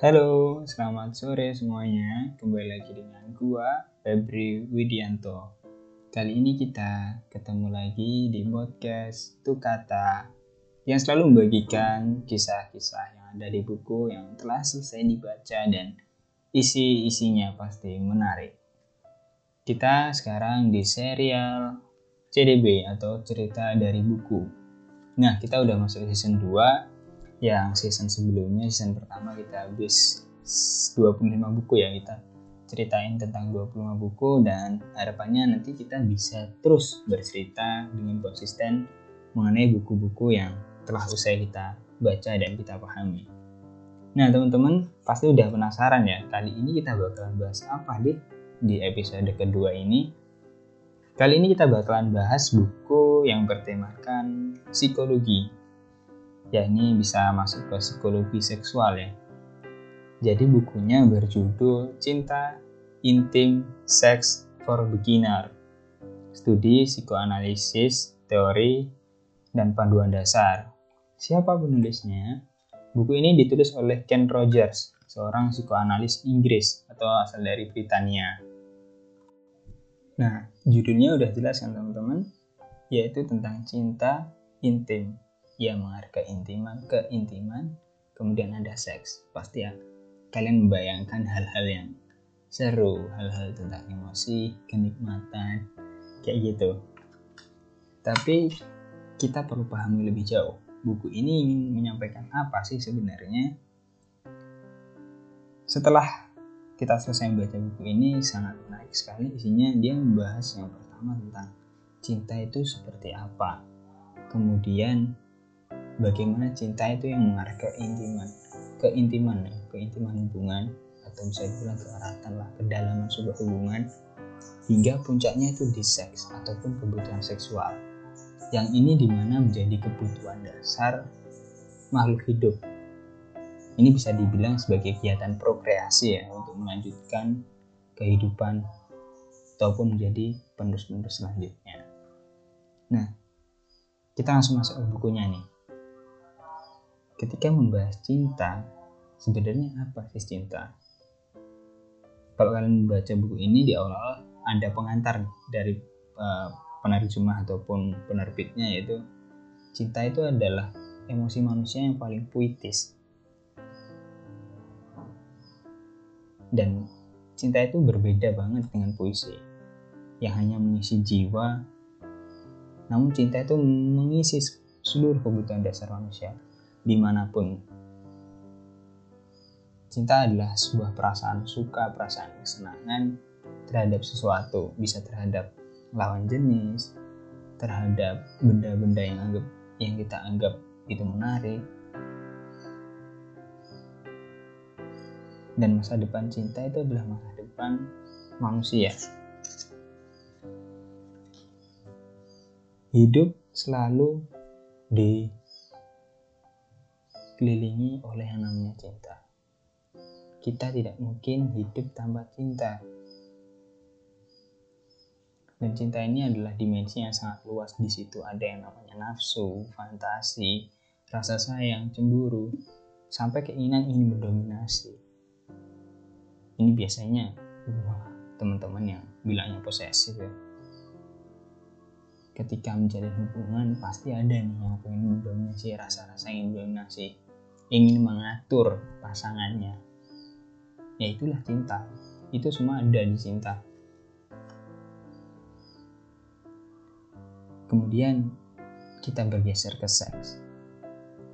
Halo, selamat sore semuanya. Kembali lagi dengan gua Febri Widianto. Kali ini kita ketemu lagi di podcast Tukata yang selalu membagikan kisah-kisah yang ada di buku yang telah selesai dibaca dan isi-isinya pasti menarik. Kita sekarang di serial CDB atau cerita dari buku. Nah, kita udah masuk season 2 yang season sebelumnya, season pertama kita habis 25 buku ya kita ceritain tentang 25 buku dan harapannya nanti kita bisa terus bercerita dengan konsisten mengenai buku-buku yang telah usai kita baca dan kita pahami. Nah teman-teman pasti udah penasaran ya kali ini kita bakalan bahas apa deh di episode kedua ini. Kali ini kita bakalan bahas buku yang bertemakan psikologi. Ya bisa masuk ke psikologi seksual ya. Jadi bukunya berjudul Cinta Intim Sex for Beginner. Studi psikoanalisis, teori, dan panduan dasar. Siapa penulisnya? Buku ini ditulis oleh Ken Rogers, seorang psikoanalis Inggris atau asal dari Britania. Nah, judulnya udah jelas kan teman-teman? Yaitu tentang cinta intim. Ya mengarah keintiman, keintiman, kemudian ada seks. Pasti ya kalian membayangkan hal-hal yang seru, hal-hal tentang emosi, kenikmatan, kayak gitu. Tapi kita perlu pahami lebih jauh. Buku ini ingin menyampaikan apa sih sebenarnya? Setelah kita selesai membaca buku ini sangat menarik sekali isinya dia membahas yang pertama tentang cinta itu seperti apa. Kemudian bagaimana cinta itu yang mengarah ke intiman, keintiman ya, keintiman hubungan atau bisa dibilang keeratan lah kedalaman sebuah hubungan hingga puncaknya itu di seks ataupun kebutuhan seksual. Yang ini di mana menjadi kebutuhan dasar makhluk hidup. Ini bisa dibilang sebagai kegiatan prokreasi ya untuk melanjutkan kehidupan ataupun menjadi penerus-penerus selanjutnya. Nah kita langsung masuk ke bukunya nih ketika membahas cinta sebenarnya apa sih cinta? Kalau kalian membaca buku ini di awal ada pengantar dari uh, penerjemah ataupun penerbitnya yaitu cinta itu adalah emosi manusia yang paling puitis. Dan cinta itu berbeda banget dengan puisi yang hanya mengisi jiwa namun cinta itu mengisi seluruh kebutuhan dasar manusia di mana pun Cinta adalah sebuah perasaan suka, perasaan kesenangan terhadap sesuatu, bisa terhadap lawan jenis, terhadap benda-benda yang anggap yang kita anggap itu menarik. Dan masa depan cinta itu adalah masa depan manusia. Hidup selalu dikelilingi oleh yang namanya cinta kita tidak mungkin hidup tanpa cinta. Dan cinta ini adalah dimensi yang sangat luas. Di situ ada yang namanya nafsu, fantasi, rasa sayang, cemburu, sampai keinginan ingin mendominasi. Ini biasanya teman-teman yang bilangnya posesif ya. Ketika menjalin hubungan pasti ada nih yang ingin mendominasi rasa-rasa ingin mendominasi, ingin mengatur pasangannya, ya itulah cinta. Itu semua ada di cinta. Kemudian kita bergeser ke seks.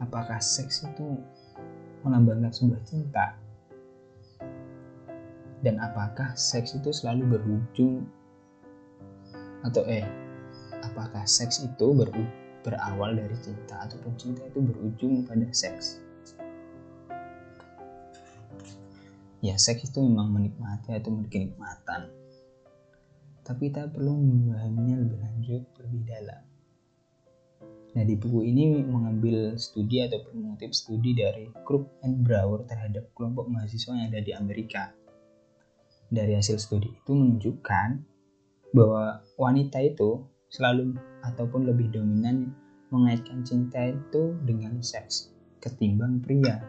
Apakah seks itu melambangkan sebuah cinta? Dan apakah seks itu selalu berujung? Atau eh apakah seks itu ber, berawal dari cinta ataupun cinta itu berujung pada seks ya seks itu memang menikmati atau memiliki kenikmatan tapi kita perlu memahaminya lebih lanjut lebih dalam. Nah di buku ini mengambil studi atau mengutip studi dari Crook and Brower terhadap kelompok mahasiswa yang ada di Amerika. Dari hasil studi itu menunjukkan bahwa wanita itu selalu ataupun lebih dominan mengaitkan cinta itu dengan seks ketimbang pria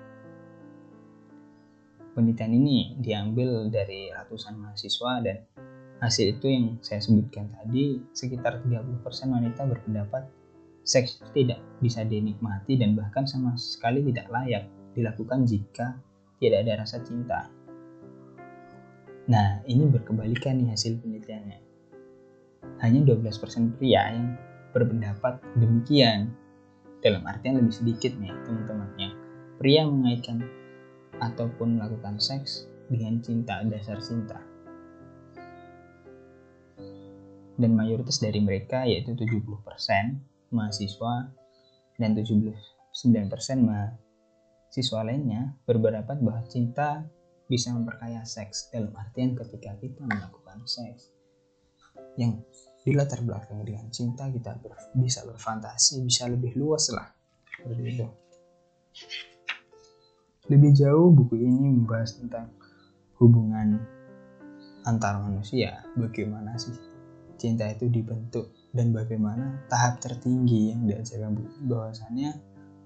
penelitian ini diambil dari ratusan mahasiswa dan hasil itu yang saya sebutkan tadi sekitar 30% wanita berpendapat seks tidak bisa dinikmati dan bahkan sama sekali tidak layak dilakukan jika tidak ada rasa cinta. Nah, ini berkebalikan nih hasil penelitiannya. Hanya 12% pria yang berpendapat demikian. Dalam artian lebih sedikit nih teman-teman yang pria mengaitkan ataupun melakukan seks dengan cinta dasar cinta. Dan mayoritas dari mereka yaitu 70% mahasiswa dan 79% mahasiswa lainnya berpendapat bahwa cinta bisa memperkaya seks dalam artian ketika kita melakukan seks. Yang dilatar belakang dengan cinta kita bisa berfantasi bisa lebih luas lah. Seperti itu lebih jauh buku ini membahas tentang hubungan antar manusia bagaimana sih cinta itu dibentuk dan bagaimana tahap tertinggi yang diajarkan buku bahwasannya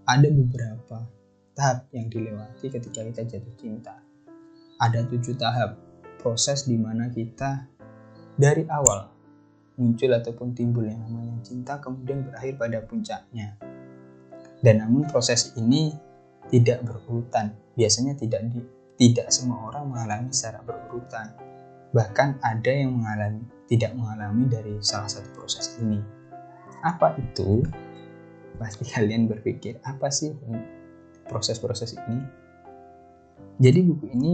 ada beberapa tahap yang dilewati ketika kita jatuh cinta ada tujuh tahap proses di mana kita dari awal muncul ataupun timbul yang namanya cinta kemudian berakhir pada puncaknya. Dan namun proses ini tidak berurutan. Biasanya tidak di, tidak semua orang mengalami secara berurutan. Bahkan ada yang mengalami tidak mengalami dari salah satu proses ini. Apa itu? Pasti kalian berpikir apa sih proses-proses ini? Jadi buku ini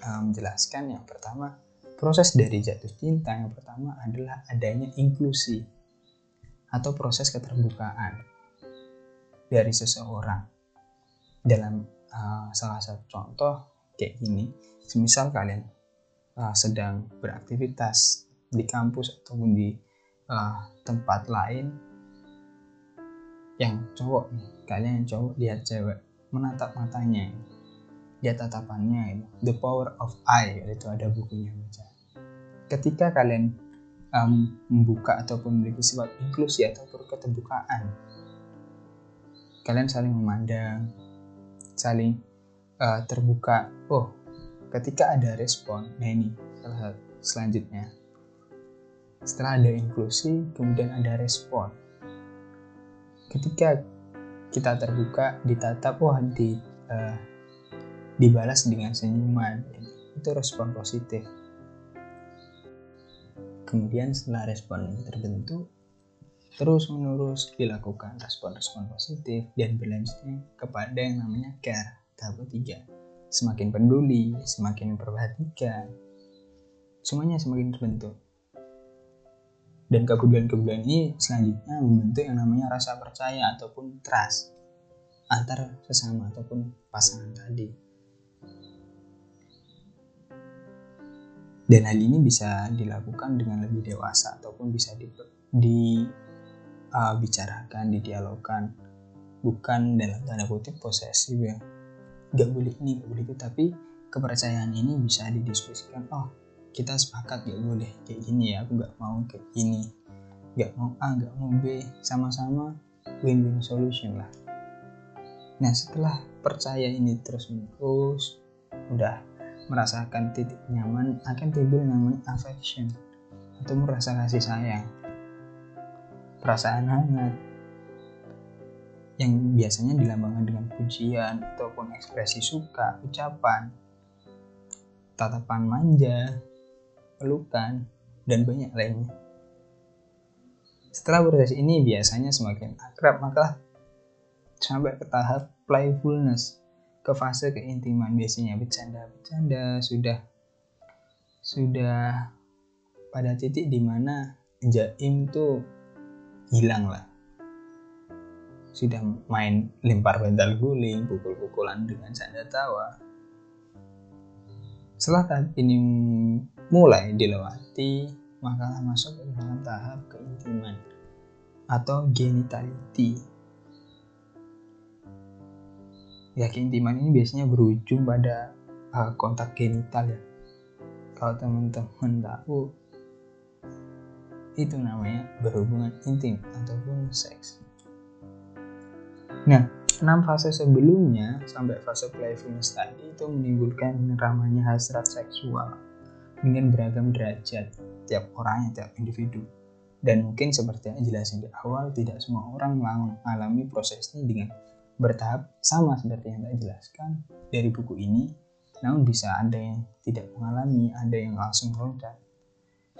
menjelaskan yang pertama proses dari jatuh cinta yang pertama adalah adanya inklusi atau proses keterbukaan dari seseorang dalam uh, salah satu contoh kayak gini. Semisal kalian uh, sedang beraktivitas di kampus ataupun di uh, tempat lain yang cowok nih kalian yang cowok lihat cewek menatap matanya lihat tatapannya itu The Power of I itu ada bukunya baca. Ketika kalian um, membuka ataupun memiliki sifat inklusi atau keterbukaan kalian saling memandang saling uh, terbuka. Oh ketika ada respon nah ini salah selanjutnya. Setelah ada inklusi kemudian ada respon. Ketika kita terbuka ditatap wah di uh, dibalas dengan senyuman itu respon positif. Kemudian setelah respon terbentuk terus menerus dilakukan respon-respon positif dan berlanjutnya kepada yang namanya care tahap ketiga. Semakin peduli semakin memperhatikan. Semuanya semakin terbentuk. Dan kepedulian-kepedulian ini selanjutnya membentuk yang namanya rasa percaya ataupun trust antar sesama ataupun pasangan tadi. Dan hal ini bisa dilakukan dengan lebih dewasa ataupun bisa dibicarakan, di, uh, didialogkan. Bukan dalam tanda kutip posesif ya. Gak boleh ini gak boleh itu tapi kepercayaan ini bisa didiskusikan oh kita sepakat gak boleh kayak gini ya aku gak mau kayak gini. Gak mau A gak mau B sama-sama win-win solution lah. Nah setelah percaya ini terus menerus udah merasakan titik nyaman akan timbul namanya affection atau merasa kasih sayang perasaan hangat yang biasanya dilambangkan dengan pujian ataupun ekspresi suka, ucapan, tatapan manja, pelukan, dan banyak lainnya. Setelah proses ini biasanya semakin akrab maka sampai ke tahap playfulness ke fase keintiman biasanya bercanda-bercanda sudah sudah pada titik di mana jaim tuh hilang lah sudah main lempar bental guling pukul-pukulan dengan canda tawa. Setelah tahap ini mulai dilewati maka masuk ke dalam tahap keintiman atau genitality. Ya keintiman ini biasanya berujung pada uh, kontak genital ya. Kalau teman-teman tahu itu namanya berhubungan intim ataupun seks. Nah enam fase sebelumnya sampai fase playfulness tadi itu menimbulkan namanya hasrat seksual dengan beragam derajat tiap orangnya tiap individu. Dan mungkin seperti yang jelasin di awal tidak semua orang mengalami proses ini dengan bertahap. Sama seperti yang saya jelaskan dari buku ini namun bisa ada yang tidak mengalami ada yang langsung loncat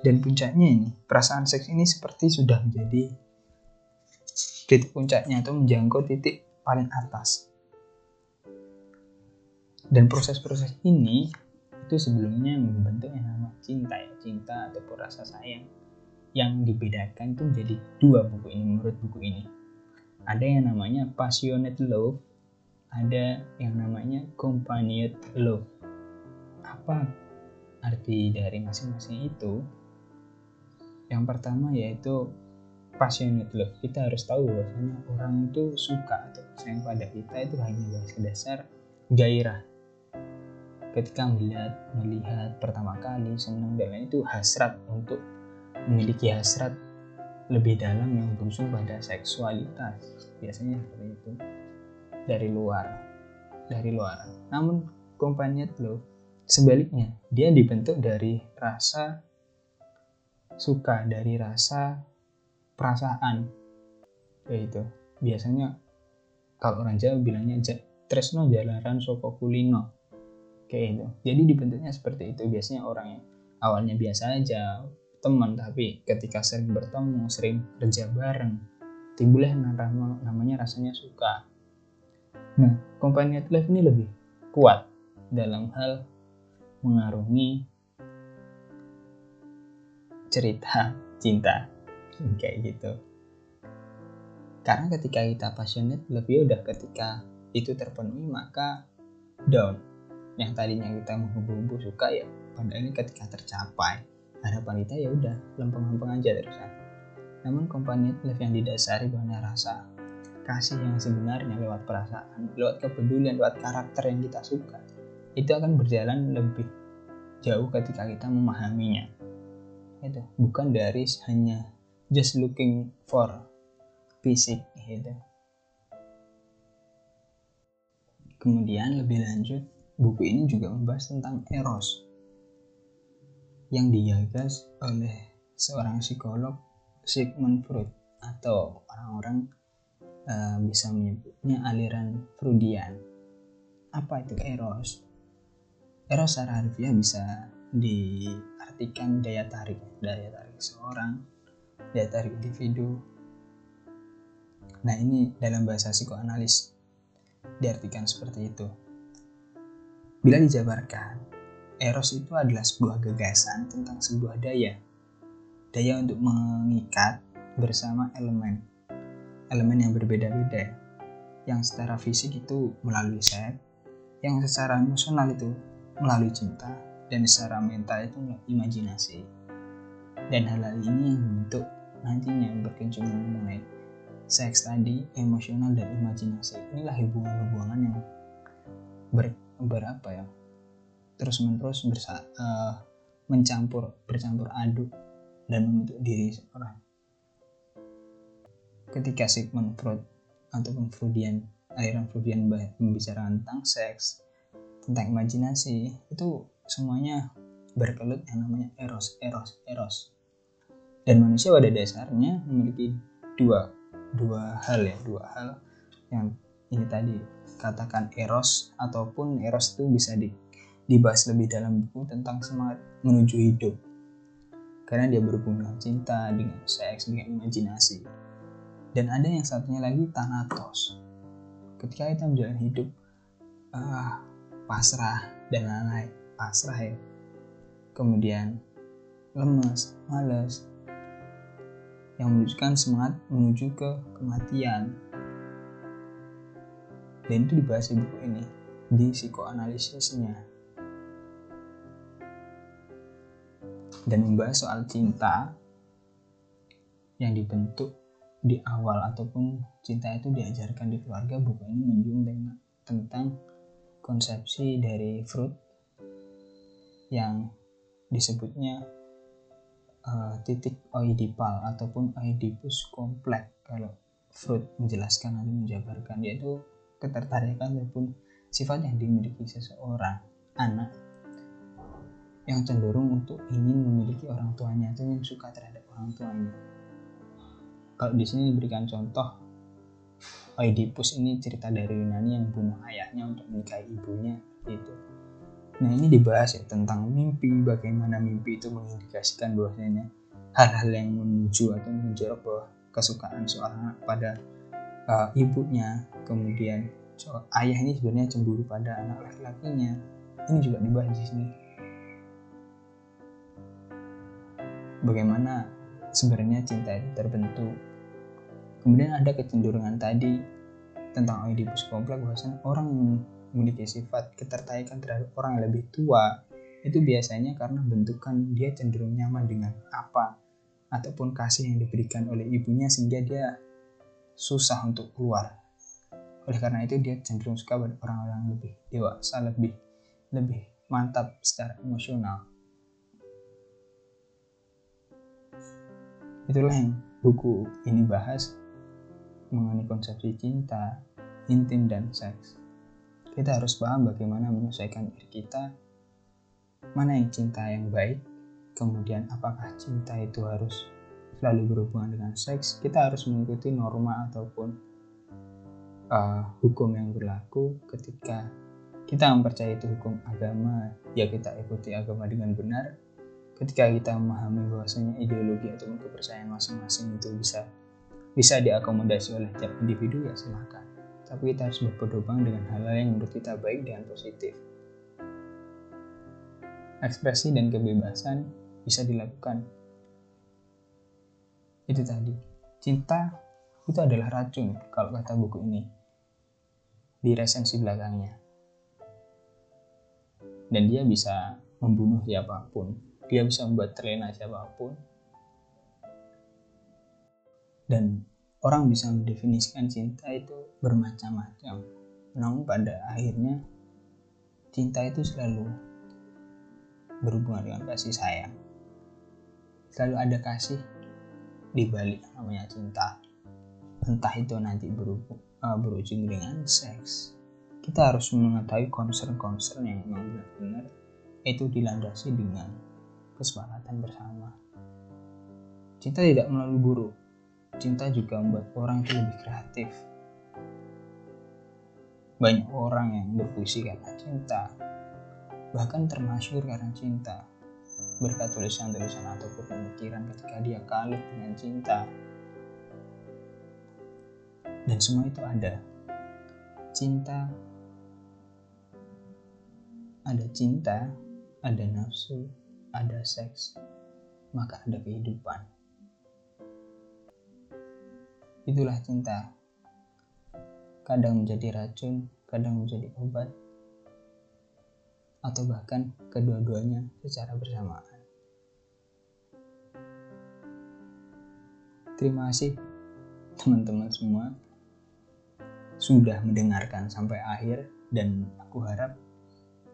dan puncaknya ini perasaan seks ini seperti sudah menjadi titik puncaknya atau menjangkau titik paling atas. Dan proses-proses ini itu sebelumnya membentuk yang namanya cinta ya, cinta ataupun rasa sayang. Yang dibedakan itu menjadi dua buku ini menurut buku ini. Ada yang namanya passionate love, ada yang namanya companionate love. Apa arti dari masing-masing itu? Yang pertama yaitu passionate love kita harus tahu bahwasanya orang itu suka atau sayang pada kita itu hanya dasar gairah. Ketika melihat melihat pertama kali senang dan lain itu hasrat untuk memiliki hasrat lebih dalam yang berujung pada seksualitas. Biasanya seperti itu. Dari luar dari luar. Namun companionate love sebaliknya dia dibentuk dari rasa suka dari rasa perasaan. Yaitu biasanya kalau orang Jawa bilangnya tresno jalaran soko kulino. Kayak itu jadi dibentuknya seperti itu. Biasanya orang yang awalnya biasa aja teman tapi ketika sering bertemu sering kerja bareng timbullah namanya rasanya suka. Nah companion life ini lebih kuat dalam hal mengarungi cerita cinta. Kayak gitu. Karena ketika kita passionate lebih udah ketika itu terpenuhi maka down. Yang tadinya kita menghubung-hubung suka ya pada ini ketika tercapai harapan kita ya udah lempeng-lempeng aja terusan. Namun companionate love yang didasari bahwa rasa kasih yang sebenarnya lewat perasaan lewat kepedulian lewat karakter yang kita suka itu akan berjalan lebih jauh ketika kita memahaminya itu bukan dari hanya just looking for fisik gitu. Kemudian lebih lanjut, buku ini juga membahas tentang eros yang digagas oleh seorang psikolog Sigmund Freud atau orang-orang uh, bisa menyebutnya aliran Freudian. Apa itu eros? Eros secara harfiah bisa diartikan daya tarik, daya tarik seorang dari individu. Nah ini dalam bahasa psikoanalis diartikan seperti itu. Bila dijabarkan, eros itu adalah sebuah gagasan tentang sebuah daya. Daya untuk mengikat bersama elemen. Elemen yang berbeda-beda. Yang secara fisik itu melalui seks, yang secara emosional itu melalui cinta, dan secara mental itu imajinasi. Dan hal-hal ini yang membentuk nantinya berkunjung mengenai seks tadi, emosional dan imajinasi. Inilah hubungan-hubungan yang ber, berapa ya? Terus menerus bersa, uh, mencampur, bercampur aduk dan membentuk diri seorang. Ketika Sigmund Freud ataupun Freudian, aliran Freudian membicarakan tentang seks, tentang imajinasi, itu semuanya berkelut yang namanya eros, eros, eros. Dan manusia pada dasarnya memiliki dua dua hal ya dua hal yang ini tadi katakan eros ataupun eros itu bisa di, dibahas lebih dalam buku tentang semangat menuju hidup. Karena dia berhubungan dengan cinta dengan seks dengan imajinasi. Dan ada yang satunya lagi thanatos. Ketika kita menjalani hidup uh, pasrah dan lain-lain pasrah ya kemudian lemes males yang menunjukkan semangat menuju ke kematian. Dan itu dibahas di buku ini, di psikoanalisisnya. Dan membahas soal cinta yang dibentuk di awal ataupun cinta itu diajarkan di keluarga, buku ini menjunjung tentang konsepsi dari Freud yang disebutnya uh, titik oidipal ataupun oidipus kompleks kalau Freud menjelaskan atau menjabarkan yaitu ketertarikan ataupun sifat yang dimiliki seseorang anak yang cenderung untuk ingin memiliki orang tuanya atau yang suka terhadap orang tuanya. Kalau di sini diberikan contoh, Oedipus ini cerita dari Yunani yang bunuh ayahnya untuk menikahi ibunya, itu. Nah ini dibahas ya tentang mimpi, bagaimana mimpi itu mengindikasikan bahwasanya hal-hal yang menuju atau menjorok bahwa kesukaan seorang anak pada uh, ibunya. Kemudian ayah ini sebenarnya cemburu pada anak laki-lakinya. Ini juga dibahas di sini. Bagaimana sebenarnya cinta itu terbentuk. Kemudian ada kecenderungan tadi tentang Oedipus kompleks bahwasanya orang memiliki sifat ketertarikan terhadap orang lebih tua itu biasanya karena bentukan dia cenderung nyaman dengan apa ataupun kasih yang diberikan oleh ibunya sehingga dia susah untuk keluar. Oleh karena itu dia cenderung suka pada orang-orang lebih dewasa, lebih lebih mantap secara emosional. Itulah yang buku ini bahas mengenai konsepsi cinta, intim dan seks. Kita harus paham bagaimana menyesuaikan diri kita, mana yang cinta yang baik, kemudian apakah cinta itu harus selalu berhubungan dengan seks. Kita harus mengikuti norma ataupun uh, hukum yang berlaku. Ketika kita mempercayai itu hukum agama ya kita ikuti agama dengan benar. Ketika kita memahami bahwasanya ideologi ataupun kepercayaan masing-masing itu bisa bisa diakomodasi oleh tiap individu ya silakan tapi kita harus berpedoman dengan hal-hal yang menurut kita baik dan positif ekspresi dan kebebasan bisa dilakukan. Itu tadi. Cinta itu adalah racun kalau kata buku ini. Di resensi belakangnya. Dan dia bisa membunuh siapa pun. Dia bisa membuat terlena siapa pun. Dan orang bisa mendefinisikan cinta itu bermacam-macam. Namun pada akhirnya cinta itu selalu berhubungan dengan kasih sayang. Selalu ada kasih di balik namanya cinta. Entah itu nanti uh, berujung dengan seks. Kita harus mengetahui concern-concern yang memang benar-benar itu dilandasi dengan kesepakatan bersama. Cinta tidak melalui buruk cinta juga membuat orang itu lebih kreatif banyak orang yang berpuisi karena cinta bahkan termasyur karena cinta berkat tulisan-tulisan ataupun pemikiran ketika dia kalut dengan cinta. Dan semua itu ada. Cinta, ada cinta, ada nafsu, ada seks, maka ada kehidupan. Itulah cinta. Kadang menjadi racun, kadang menjadi obat, atau bahkan kedua-duanya secara bersamaan. Terima kasih teman-teman semua sudah mendengarkan sampai akhir dan aku harap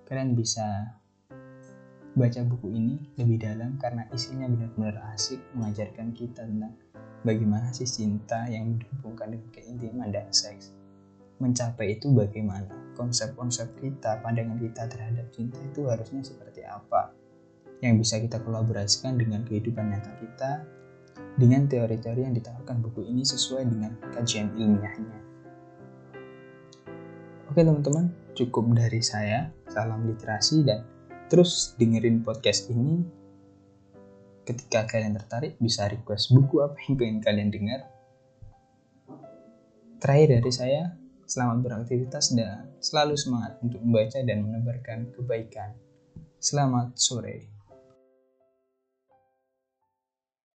kalian bisa baca buku ini lebih dalam karena isinya benar-benar asik mengajarkan kita tentang bagaimana sih cinta yang dihubungkan dengan keintiman dan seks? Mencapai itu bagaimana? Konsep-konsep kita pandangan kita terhadap cinta itu harusnya seperti apa? Yang bisa kita kolaborasikan dengan kehidupan nyata kita dengan teori-teori yang ditawarkan buku ini sesuai dengan kajian ilmiahnya. Oke teman-teman cukup dari saya. Salam literasi dan terus dengerin podcast ini ketika kalian tertarik bisa request buku apa yang pengen kalian dengar terakhir dari saya Selamat beraktivitas dan selalu semangat untuk membaca dan menebarkan kebaikan. Selamat sore.